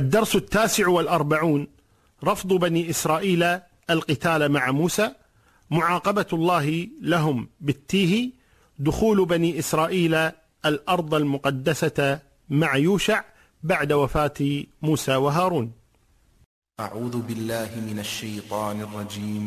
الدرس التاسع والأربعون رفض بني إسرائيل القتال مع موسى معاقبة الله لهم بالتيه دخول بني إسرائيل الأرض المقدسة مع يوشع بعد وفاة موسى وهارون. أعوذ بالله من الشيطان الرجيم.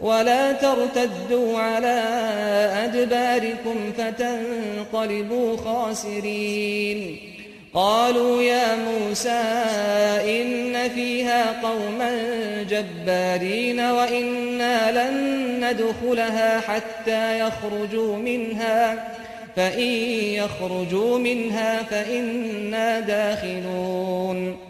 ولا ترتدوا على أدباركم فتنقلبوا خاسرين. قالوا يا موسى إن فيها قوما جبارين وإنا لن ندخلها حتى يخرجوا منها فإن يخرجوا منها فإنا داخلون.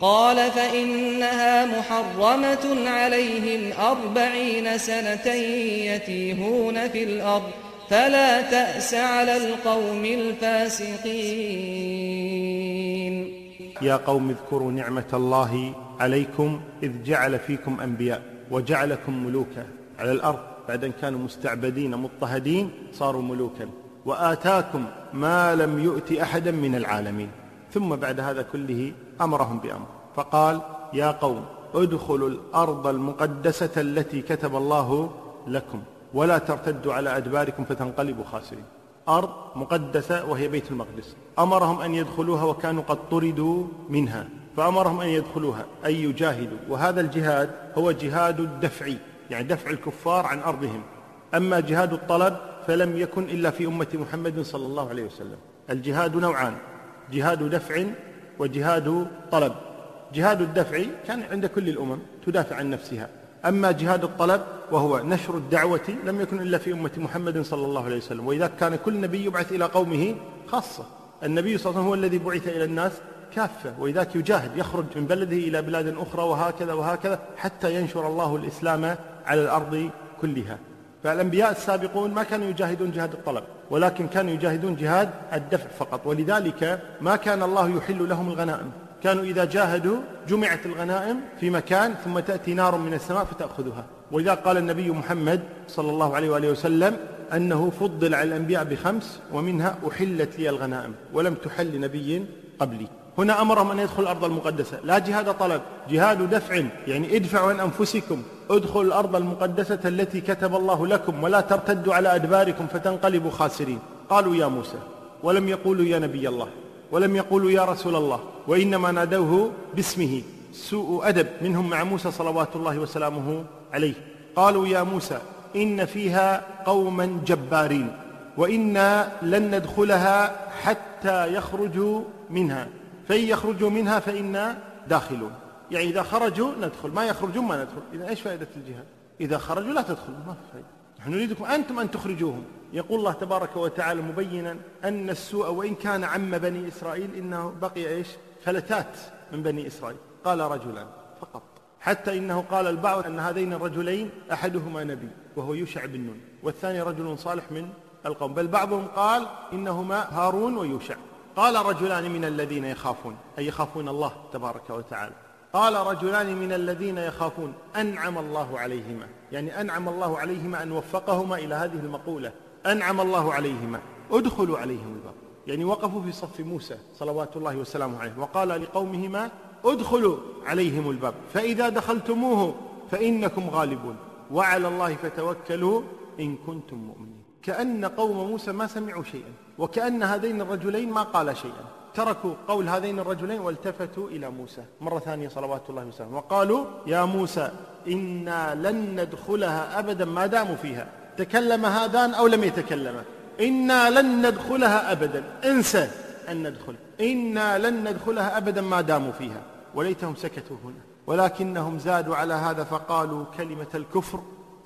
قال فإنها محرمة عليهم أربعين سنة يتيهون في الأرض فلا تأس على القوم الفاسقين. يا قوم اذكروا نعمة الله عليكم إذ جعل فيكم أنبياء وجعلكم ملوكا على الأرض. بعد أن كانوا مستعبدين مضطهدين صاروا ملوكا. وآتاكم ما لم يؤت أحدا من العالمين. ثم بعد هذا كله أمرهم بأمر. فقال يا قوم ادخلوا الأرض المقدسة التي كتب الله لكم ولا ترتدوا على أدباركم فتنقلبوا خاسرين. أرض مقدسة وهي بيت المقدس. أمرهم أن يدخلوها وكانوا قد طردوا منها. فأمرهم أن يدخلوها أن يجاهدوا. وهذا الجهاد هو جهاد الدفع يعني دفع الكفار عن أرضهم. أما جهاد الطلب فلم يكن إلا في أمة محمد صلى الله عليه وسلم. الجهاد نوعان جهاد دفع وجهاد طلب. جهاد الدفع كان عند كل الأمم تدافع عن نفسها. أما جهاد الطلب وهو نشر الدعوة لم يكن إلا في أمة محمد صلى الله عليه وسلم. وإذا كان كل نبي يبعث إلى قومه خاصة. النبي صلى الله عليه وسلم هو الذي بعث إلى الناس كافة. وإذاك يجاهد يخرج من بلده إلى بلاد أخرى وهكذا وهكذا حتى ينشر الله الإسلام على الأرض كلها. فالأنبياء السابقون ما كانوا يجاهدون جهاد الطلب. ولكن كانوا يجاهدون جهاد الدفع فقط. ولذلك ما كان الله يحل لهم الغنائم. كانوا إذا جاهدوا جمعت الغنائم في مكان ثم تأتي نار من السماء فتأخذها. ولذا قال النبي محمد صلى الله عليه وآله وسلم أنه فضل على الأنبياء بخمس ومنها أحلت لي الغنائم ولم تحل لنبي قبلي. هنا أمرهم أن يدخلوا الأرض المقدسة. لا جهاد طلب. جهاد دفع. يعني ادفعوا عن أنفسكم. ادخلوا الأرض المقدسة التي كتب الله لكم ولا ترتدوا على أدباركم فتنقلبوا خاسرين. قالوا يا موسى ولم يقولوا يا نبي الله ولم يقولوا يا رسول الله وإنما نادوه باسمه سوء أدب منهم مع موسى صلوات الله وسلامه عليه. قالوا يا موسى إن فيها قوما جبارين وإنا لن ندخلها حتى يخرجوا منها. فإن يخرجوا منها فإنا داخلون. يعني إذا خرجوا ندخل ما يخرجون ما ندخل. إذا إيش فائدة الجهاد؟ إذا خرجوا لا تدخلوا ما في فائدة. نحن نريدكم أنتم أن تخرجوهم. يقول الله تبارك وتعالى مبينا أن السوء وإن كان عم بني إسرائيل إنه بقي إيش؟ فلتات من بني إسرائيل. قال رجلان فقط. حتى إنه قال البعض أن هذين الرجلين أحدهما نبي وهو يوشع بن نون والثاني رجل صالح من القوم. بل بعضهم قال إنهما هارون ويوشع. قال رجلان من الذين يخافون أي يخافون الله تبارك وتعالى. قال رجلان من الذين يخافون أنعم الله عليهما. يعني أنعم الله عليهما أن وفقهما إلى هذه المقولة. أنعم الله عليهما. ادخلوا عليهم الباب. يعني وقفوا في صف موسى صلوات الله وسلامه عليه. وقال لقومهما ادخلوا عليهم الباب. فإذا دخلتموه فإنكم غالبون. وعلى الله فتوكلوا إن كنتم مؤمنين. كأن قوم موسى ما سمعوا شيئا. وكأن هذين الرجلين ما قالا شيئا. تركوا قول هذين الرجلين والتفتوا إلى موسى. مرة ثانية صلوات الله وسلامه. وقالوا يا موسى إنا لن ندخلها أبدا ما داموا فيها. تكلم هذان أو لم يتكلما؟ إنا لن ندخلها أبدا. انسى أن ندخل. إنا لن ندخلها أبدا ما داموا فيها. وليتهم سكتوا هنا. ولكنهم زادوا على هذا فقالوا كلمة الكفر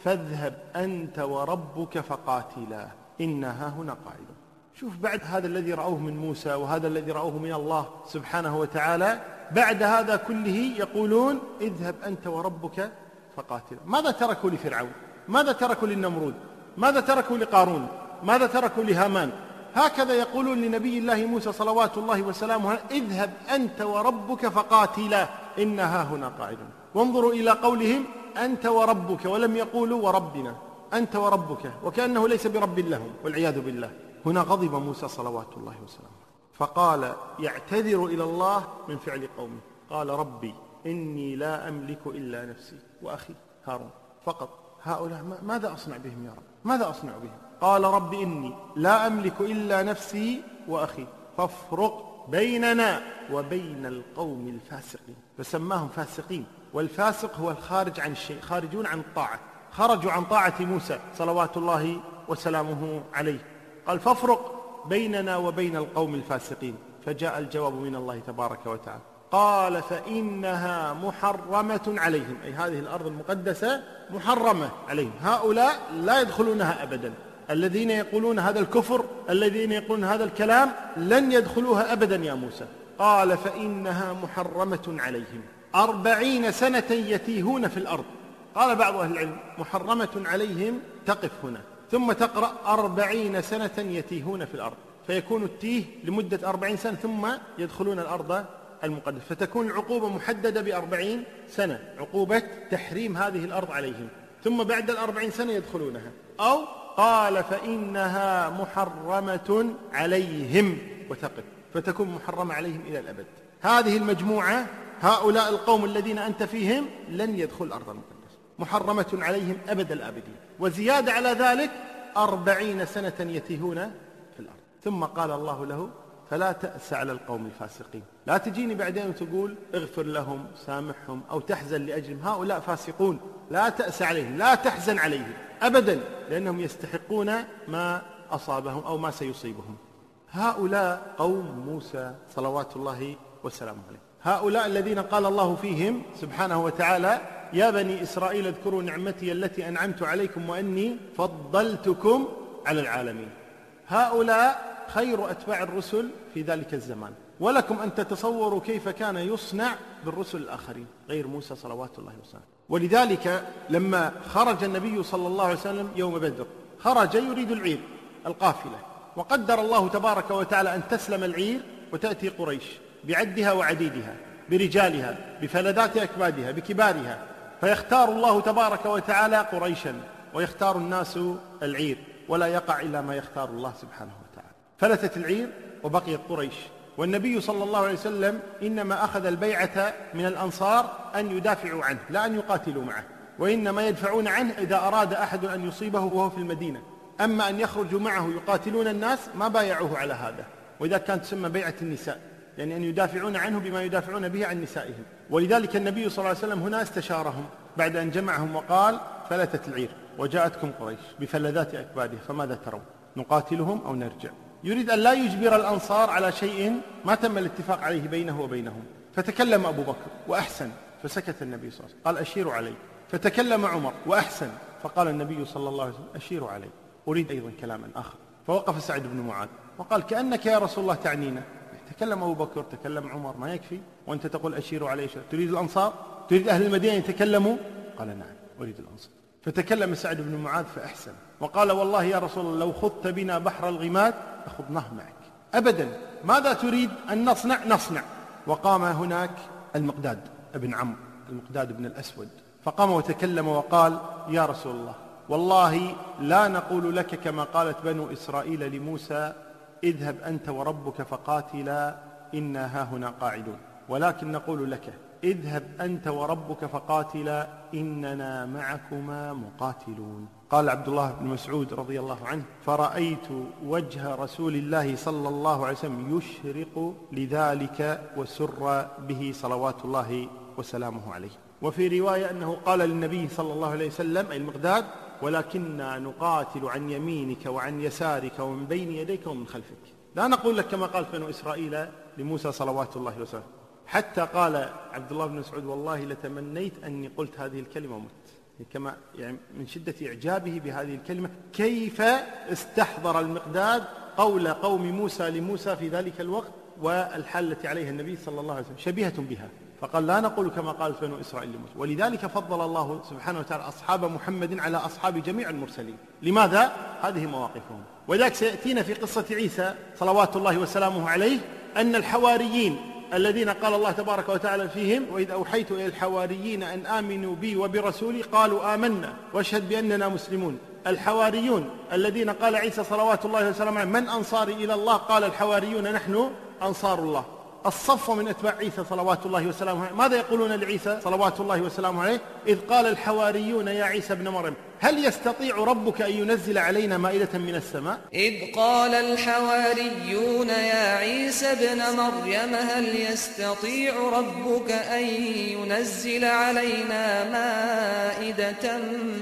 فاذهب أنت وربك فقاتلا. إنا هنا قاعدون. شوف بعد هذا الذي رأوه من موسى وهذا الذي رأوه من الله سبحانه وتعالى بعد هذا كله يقولون اذهب أنت وربك فقاتلا ماذا تركوا لفرعون؟ ماذا تركوا للنمرود؟ ماذا تركوا لقارون؟ ماذا تركوا لهامان؟ هكذا يقولون لنبي الله موسى صلوات الله وسلامه اذهب أنت وربك فقاتلا إنها هنا قاعدون. وانظروا إلى قولهم أنت وربك ولم يقولوا وربنا أنت وربك وكأنه ليس برب لهم والعياذ بالله. هنا غضب موسى صلوات الله وسلامه. فقال يعتذر إلى الله من فعل قومه. قال ربي إني لا أملك إلا نفسي وأخي هارون. فقط هؤلاء ماذا أصنع بهم يا رب؟ ماذا أصنع بهم؟ قال رب إني لا أملك إلا نفسي وأخي. فافرق بيننا وبين القوم الفاسقين. فسماهم فاسقين. والفاسق هو الخارج عن الشيء خارجون عن الطاعة. خرجوا عن طاعة موسى صلوات الله وسلامه عليه. قال فافرق بيننا وبين القوم الفاسقين. فجاء الجواب من الله تبارك وتعالى. قال فإنها محرمة عليهم. أي هذه الأرض المقدسة محرمة عليهم. هؤلاء لا يدخلونها أبدا. الذين يقولون هذا الكفر الذين يقولون هذا الكلام لن يدخلوها أبدا يا موسى. قال فإنها محرمة عليهم. أربعين سنة يتيهون في الأرض. قال بعض أهل العلم محرمة عليهم تقف هنا. ثم تقرأ أربعين سنة يتيهون في الأرض. فيكون التيه لمدة أربعين سنة ثم يدخلون الأرض المقدسة. فتكون العقوبة محددة بأربعين سنة عقوبة تحريم هذه الأرض عليهم. ثم بعد الأربعين سنة يدخلونها. أو قال فإنها محرمة عليهم. وتقف. فتكون محرمة عليهم إلى الأبد. هذه المجموعة هؤلاء القوم الذين أنت فيهم لن يدخل الأرض المقدسة. محرمة عليهم أبد الآبدين. وزيادة على ذلك أربعين سنة يتيهون في الأرض. ثم قال الله له فلا تأس على القوم الفاسقين. لا تجيني بعدين وتقول اغفر لهم سامحهم أو تحزن لأجلهم. هؤلاء فاسقون. لا تأس عليهم لا تحزن عليهم أبدا لأنهم يستحقون ما أصابهم أو ما سيصيبهم. هؤلاء قوم موسى صلوات الله وسلامه عليه. هؤلاء الذين قال الله فيهم سبحانه وتعالى يا بني إسرائيل اذكروا نعمتي التي أنعمت عليكم وأني فضلتكم على العالمين. هؤلاء خير أتباع الرسل في ذلك الزمان. ولكم أن تتصوروا كيف كان يصنع بالرسل الآخرين غير موسى صلوات الله وسلامه. ولذلك لما خرج النبي صلى الله عليه وسلم يوم بدر خرج يريد العير القافلة وقدر الله تبارك وتعالى أن تسلم العير وتأتي قريش. بعدها وعديدها برجالها بفلذات أكبادها بكبارها. فيختار الله تبارك وتعالى قريشا ويختار الناس العير ولا يقع إلا ما يختار الله سبحانه وتعالى. فلتت العير وبقيت قريش. والنبي صلى الله عليه وسلم إنما أخذ البيعة من الأنصار أن يدافعوا عنه لا أن يقاتلوا معه. وإنما يدفعون عنه إذا أراد أحد أن يصيبه وهو في المدينة. أما أن يخرجوا معه يقاتلون الناس ما بايعوه على هذا. وإذا كانت تسمى بيعة النساء. يعني أن يدافعون عنه بما يدافعون به عن نسائهم. ولذلك النبي صلى الله عليه وسلم هنا استشارهم بعد أن جمعهم وقال فلتت العير وجاءتكم قريش بفلذات أكبادها فماذا ترون؟ نقاتلهم أو نرجع؟ يريد أن لا يجبر الأنصار على شيء ما تم الاتفاق عليه بينه وبينهم. فتكلم أبو بكر وأحسن فسكت النبي صلى الله عليه وسلم. قال أشيروا علي. فتكلم عمر وأحسن فقال النبي صلى الله عليه وسلم أشيروا علي. أريد أيضا كلاما آخر. فوقف سعد بن معاذ وقال كأنك يا رسول الله تعنينا. تكلم أبو بكر تكلم عمر ما يكفي؟ وأنت تقول أشيروا شيء تريد الأنصار؟ تريد أهل المدينة يتكلموا؟ قال نعم أريد الأنصار. فتكلم سعد بن معاذ فأحسن وقال والله يا رسول الله لو خذت بنا بحر الغماد لخضناه معك. أبدا ماذا تريد؟ أن نصنع؟ نصنع. وقام هناك المقداد ابن عمرو المقداد بن الأسود. فقام وتكلم وقال يا رسول الله والله لا نقول لك كما قالت بنو إسرائيل لموسى اذهب أنت وربك فقاتلا إنا هاهنا قاعدون. ولكن نقول لك اذهب أنت وربك فقاتلا إننا معكما مقاتلون. قال عبد الله بن مسعود رضي الله عنه فرأيت وجه رسول الله صلى الله عليه وسلم يشرق لذلك وسر به صلوات الله وسلامه عليه. وفي رواية أنه قال للنبي صلى الله عليه وسلم أي المقداد ولكنا نقاتل عن يمينك وعن يسارك ومن بين يديك ومن خلفك. لا نقول لك كما قال بنو إسرائيل لموسى صلوات الله وسلامه حتى قال عبد الله بن مسعود والله لتمنيت أني قلت هذه الكلمة ومت. كما يعني من شدة إعجابه بهذه الكلمة كيف استحضر المقداد قول قوم موسى لموسى في ذلك الوقت والحال التي عليها النبي صلى الله عليه وسلم؟ شبيهة بها. فقال لا نقول كما قالت بنو إسرائيل لموسى. ولذلك فضل الله سبحانه وتعالى أصحاب محمد على أصحاب جميع المرسلين. لماذا؟ هذه مواقفهم. ولذلك سيأتينا في قصة عيسى صلوات الله وسلامه عليه أن الحواريين الذين قال الله تبارك وتعالى فيهم وإذ أوحيت إلى الحواريين أن آمنوا بي وبرسولي قالوا آمنا. واشهد بأننا مسلمون. الحواريون الذين قال عيسى صلوات الله وسلامه عليه من أنصاري إلى الله؟ قال الحواريون نحن أنصار الله. الصف من أتباع عيسى صلوات الله وسلامه عليه. ماذا يقولون لعيسى صلوات الله وسلامه عليه؟ إذ قال الحواريون يا عيسى ابن مريم هل يستطيع ربك أن ينزل علينا مائدة من السماء؟ إذ قال الحواريون يا عيسى ابن مريم هل يستطيع ربك أن ينزل علينا مائدة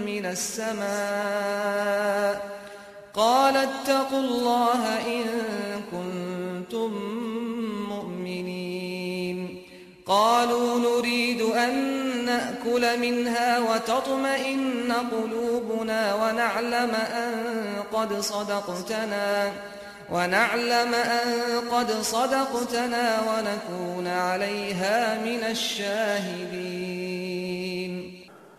من السماء؟ قال اتقوا الله إن كنتم قالوا نريد أن نأكل منها وتطمئن قلوبنا ونعلم أن قد صدقتنا ونعلم أن قد صدقتنا ونكون عليها من الشاهدين.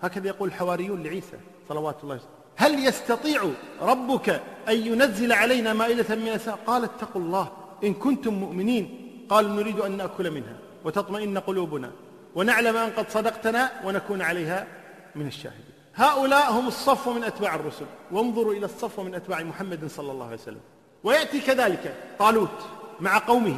هكذا يقول الحواريون لعيسى صلوات الله وسلم. هل يستطيع ربك أن ينزل علينا مائدة من السماء؟ قال اتقوا الله إن كنتم مؤمنين. قالوا نريد أن نأكل منها. وتطمئن قلوبنا ونعلم أن قد صدقتنا ونكون عليها من الشاهدين. هؤلاء هم الصف من أتباع الرسل. وانظروا إلى الصف من أتباع محمد صلى الله عليه وسلم. ويأتي كذلك طالوت مع قومه.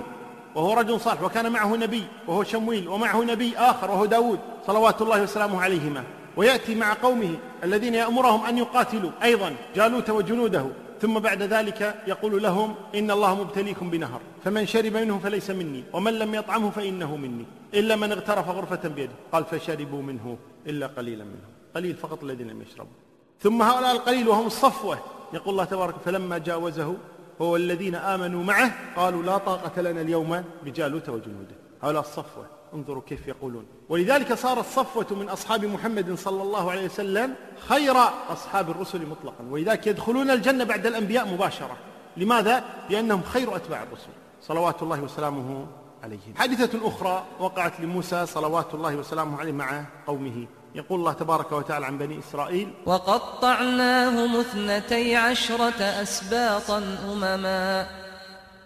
وهو رجل صالح. وكان معه نبي. وهو شمويل. ومعه نبي آخر. وهو داود. صلوات الله وسلامه عليهما. ويأتي مع قومه الذين يأمرهم أن يقاتلوا. أيضا جالوت وجنوده. ثم بعد ذلك يقول لهم إن الله مبتليكم بنهر فمن شرب منه فليس مني ومن لم يطعمه فإنه مني إلا من اغترف غرفة بيده. قال فشربوا منه إلا قليلا منهم قليل فقط الذين لم يشربوا. ثم هؤلاء القليل وهم الصفوة يقول الله تبارك فلما جاوزه هو الذين آمنوا معه قالوا لا طاقة لنا اليوم بجالوت وجنوده. هؤلاء الصفوة. انظروا كيف يقولون. ولذلك صار الصفوة من أصحاب محمد صلى الله عليه وسلم خير أصحاب الرسل مطلقا. ولذلك يدخلون الجنة بعد الأنبياء مباشرة. لماذا؟ لأنهم خير أتباع الرسل. صلوات الله وسلامه عليهم. حادثة أخرى وقعت لموسى صلوات الله وسلامه عليه مع قومه. يقول الله تبارك وتعالى عن بني إسرائيل وقطعناهم اثنتي عشرة أسباطا أمما.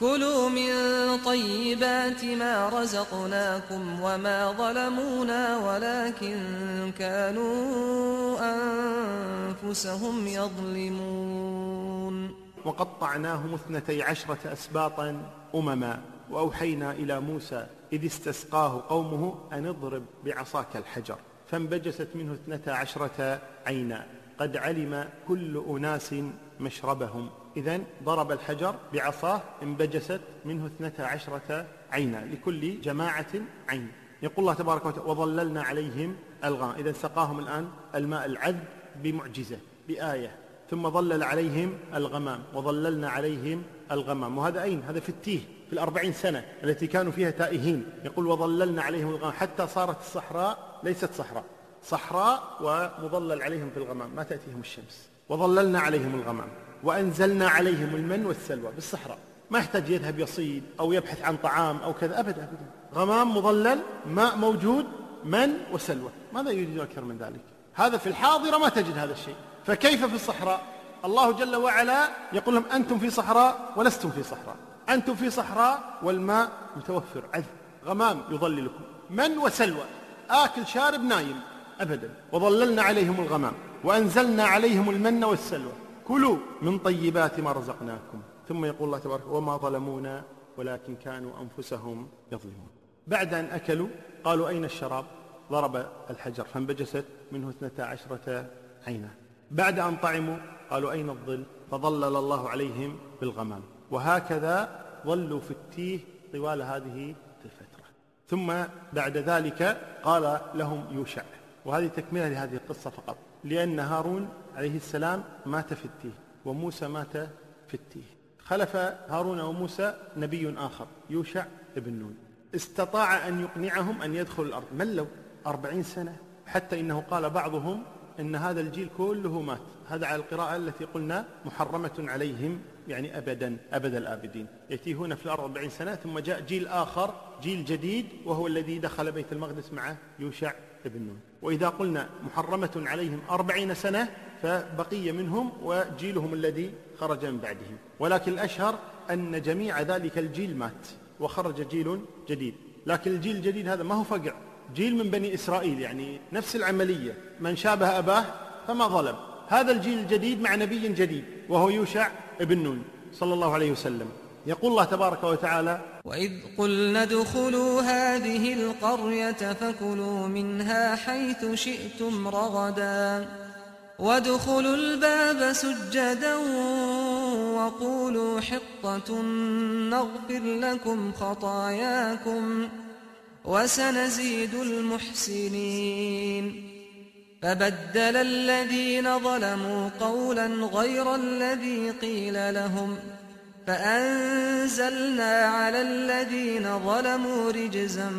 كلوا من طيبات ما رزقناكم وما ظلمونا ولكن كانوا أنفسهم يظلمون. وقطعناهم اثنتي عشرة أسباطا أمما وأوحينا إلى موسى إذ استسقاه قومه أن اضرب بعصاك الحجر. فانبجست منه اثنتا عشرة عينا قد علم كل أناس مشربهم. إذا ضرب الحجر بعصاه انبجست منه اثنتا عشرة عينا لكل جماعة عين. يقول الله تبارك وتعالى وظللنا عليهم الغام إذا سقاهم الآن الماء العذب بمعجزة بآية. ثم ظلل عليهم الغمام وظللنا عليهم الغمام. وهذا أين؟ هذا في التيه في الأربعين سنة التي كانوا فيها تائهين. يقول وظللنا عليهم الغمام حتى صارت الصحراء ليست صحراء صحراء ومظلل عليهم في الغمام. ما تأتيهم الشمس؟ وظللنا عليهم الغمام. وأنزلنا عليهم المن والسلوى بالصحراء. ما يحتاج يذهب يصيد أو يبحث عن طعام أو كذا أبدا. أبدا غمام مظلل ماء موجود من وسلوى. ماذا يريد أكثر من ذلك؟ هذا في الحاضرة ما تجد هذا الشيء. فكيف في الصحراء؟ الله جل وعلا يقول لهم أنتم في صحراء ولستم في صحراء. أنتم في صحراء والماء متوفر. عذب. غمام يظللكم. من وسلوى. آكل شارب نايم. أبدا. وظللنا عليهم الغمام. وأنزلنا عليهم المن والسلوى. كلوا من طيبات ما رزقناكم. ثم يقول الله تبارك وما ظلمونا ولكن كانوا أنفسهم يظلمون. بعد أن أكلوا قالوا أين الشراب؟ ضرب الحجر فانبجست منه اثنتا عشرة عينا. بعد أن طعموا قالوا أين الظل؟ فظلل الله عليهم بالغمام. وهكذا ظلوا في التيه طوال هذه الفترة. ثم بعد ذلك قال لهم يوشع. وهذه تكملة لهذه القصة فقط لأن هارون عليه السلام مات في التيه وموسى مات في التيه. خلف هارون وموسى نبي آخر يوشع ابن نون. استطاع أن يقنعهم أن يدخلوا الأرض. ملوا أربعين سنة حتى إنه قال بعضهم إن هذا الجيل كله مات. هذا على القراءة التي قلنا محرمة عليهم يعني أبدا أبد الآبدين. يتيهون في الأرض أربعين سنة ثم جاء جيل آخر جيل جديد وهو الذي دخل بيت المقدس مع يوشع ابن نون. وإذا قلنا محرمة عليهم أربعين سنة فبقي منهم وجيلهم الذي خرج من بعدهم. ولكن الأشهر أن جميع ذلك الجيل مات وخرج جيل جديد. لكن الجيل الجديد هذا ما هو فقع. جيل من بني إسرائيل يعني نفس العملية. من شابه أباه فما ظلم هذا الجيل الجديد مع نبي جديد وهو يوشع ابن نون صلى الله عليه وسلم. يقول الله تبارك وتعالى وإذ قلنا ادخلوا هذه القرية فكلوا منها حيث شئتم رغدا. وادخلوا الباب سجدا وقولوا حطة نغفر لكم خطاياكم وسنزيد المحسنين. فبدل الذين ظلموا قولا غير الذي قيل لهم فأنزلنا على الذين ظلموا رجزا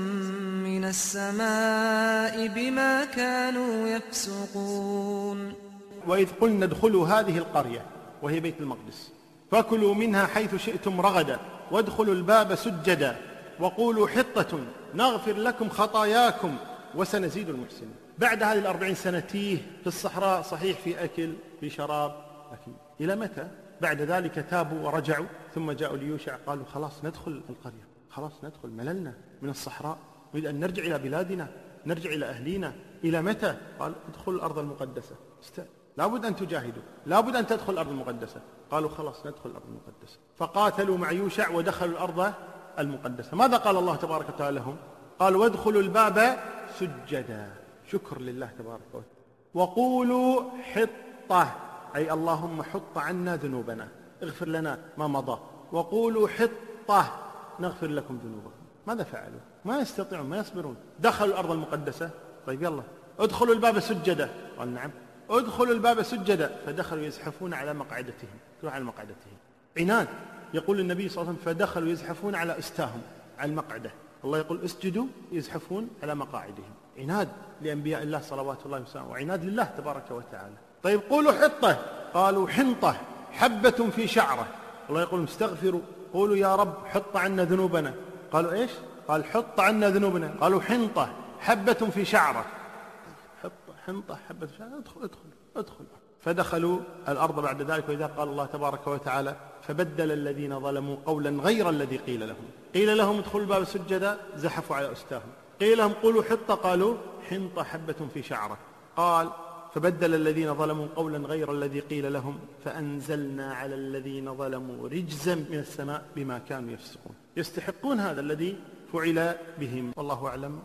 من السماء بما كانوا يفسقون. وإذ قلنا ادخلوا هذه القرية وهي بيت المقدس. فكلوا منها حيث شئتم رغدا وادخلوا الباب سجدا وقولوا حطة نغفر لكم خطاياكم وسنزيد المحسنين. بعد هذه الأربعين سنة تيه في الصحراء صحيح في أكل في شراب لكن إلى متى؟ بعد ذلك تابوا ورجعوا ثم جاءوا ليوشع قالوا خلاص ندخل القرية خلاص ندخل مللنا من الصحراء نريد أن نرجع إلى بلادنا نرجع إلى أهلينا إلى متى؟ قال ادخلوا الأرض المقدسة. است... لابد أن تجاهدوا. لابد أن تدخل الأرض المقدسة. قالوا خلاص ندخل الأرض المقدسة. فقاتلوا مع يوشع ودخلوا الأرض المقدسة. ماذا قال الله تبارك وتعالى لهم؟ قال وادخلوا الباب سجدا. شكر لله تبارك وتعالى. وقولوا حطة. أي اللهم حط عنا ذنوبنا. اغفر لنا ما مضى. وقولوا حطة. نغفر لكم ذنوبكم. ماذا فعلوا؟ ما يستطيعون ما يصبرون. دخلوا الأرض المقدسة. طيب يلا. ادخلوا الباب سجدا. قال نعم. ادخلوا الباب سجدا. فدخلوا يزحفون على مقعدتهم. على مقعدتهم؟ عناد. يقول النبي صلى الله عليه وسلم فدخلوا يزحفون على أستاهم على المقعدة. الله يقول اسجدوا يزحفون على مقاعدهم. عناد لأنبياء الله صلوات الله وسلامه وعناد لله تبارك وتعالى. طيب قولوا حطة. قالوا حنطة حبة في شعرة. الله يقول استغفروا. قولوا يا رب حط عنا ذنوبنا. قالوا إيش؟ قال حط عنا ذنوبنا. قالوا حنطة حبة في شعرة. حط حنطة حبة ادخل ادخل ادخل. فدخلوا الأرض بعد ذلك وإذا قال الله تبارك وتعالى فبدل الذين ظلموا قولا غير الذي قيل لهم. قيل لهم ادخلوا الباب سجدا زحفوا على أستاهم قيل لهم قولوا حطة. قالوا حنطة حبة في شعرة. قال فبدل الذين ظلموا قولا غير الذي قيل لهم فأنزلنا على الذين ظلموا رجزا من السماء بما كانوا يفسقون. يستحقون هذا الذي فعل بهم والله أعلم.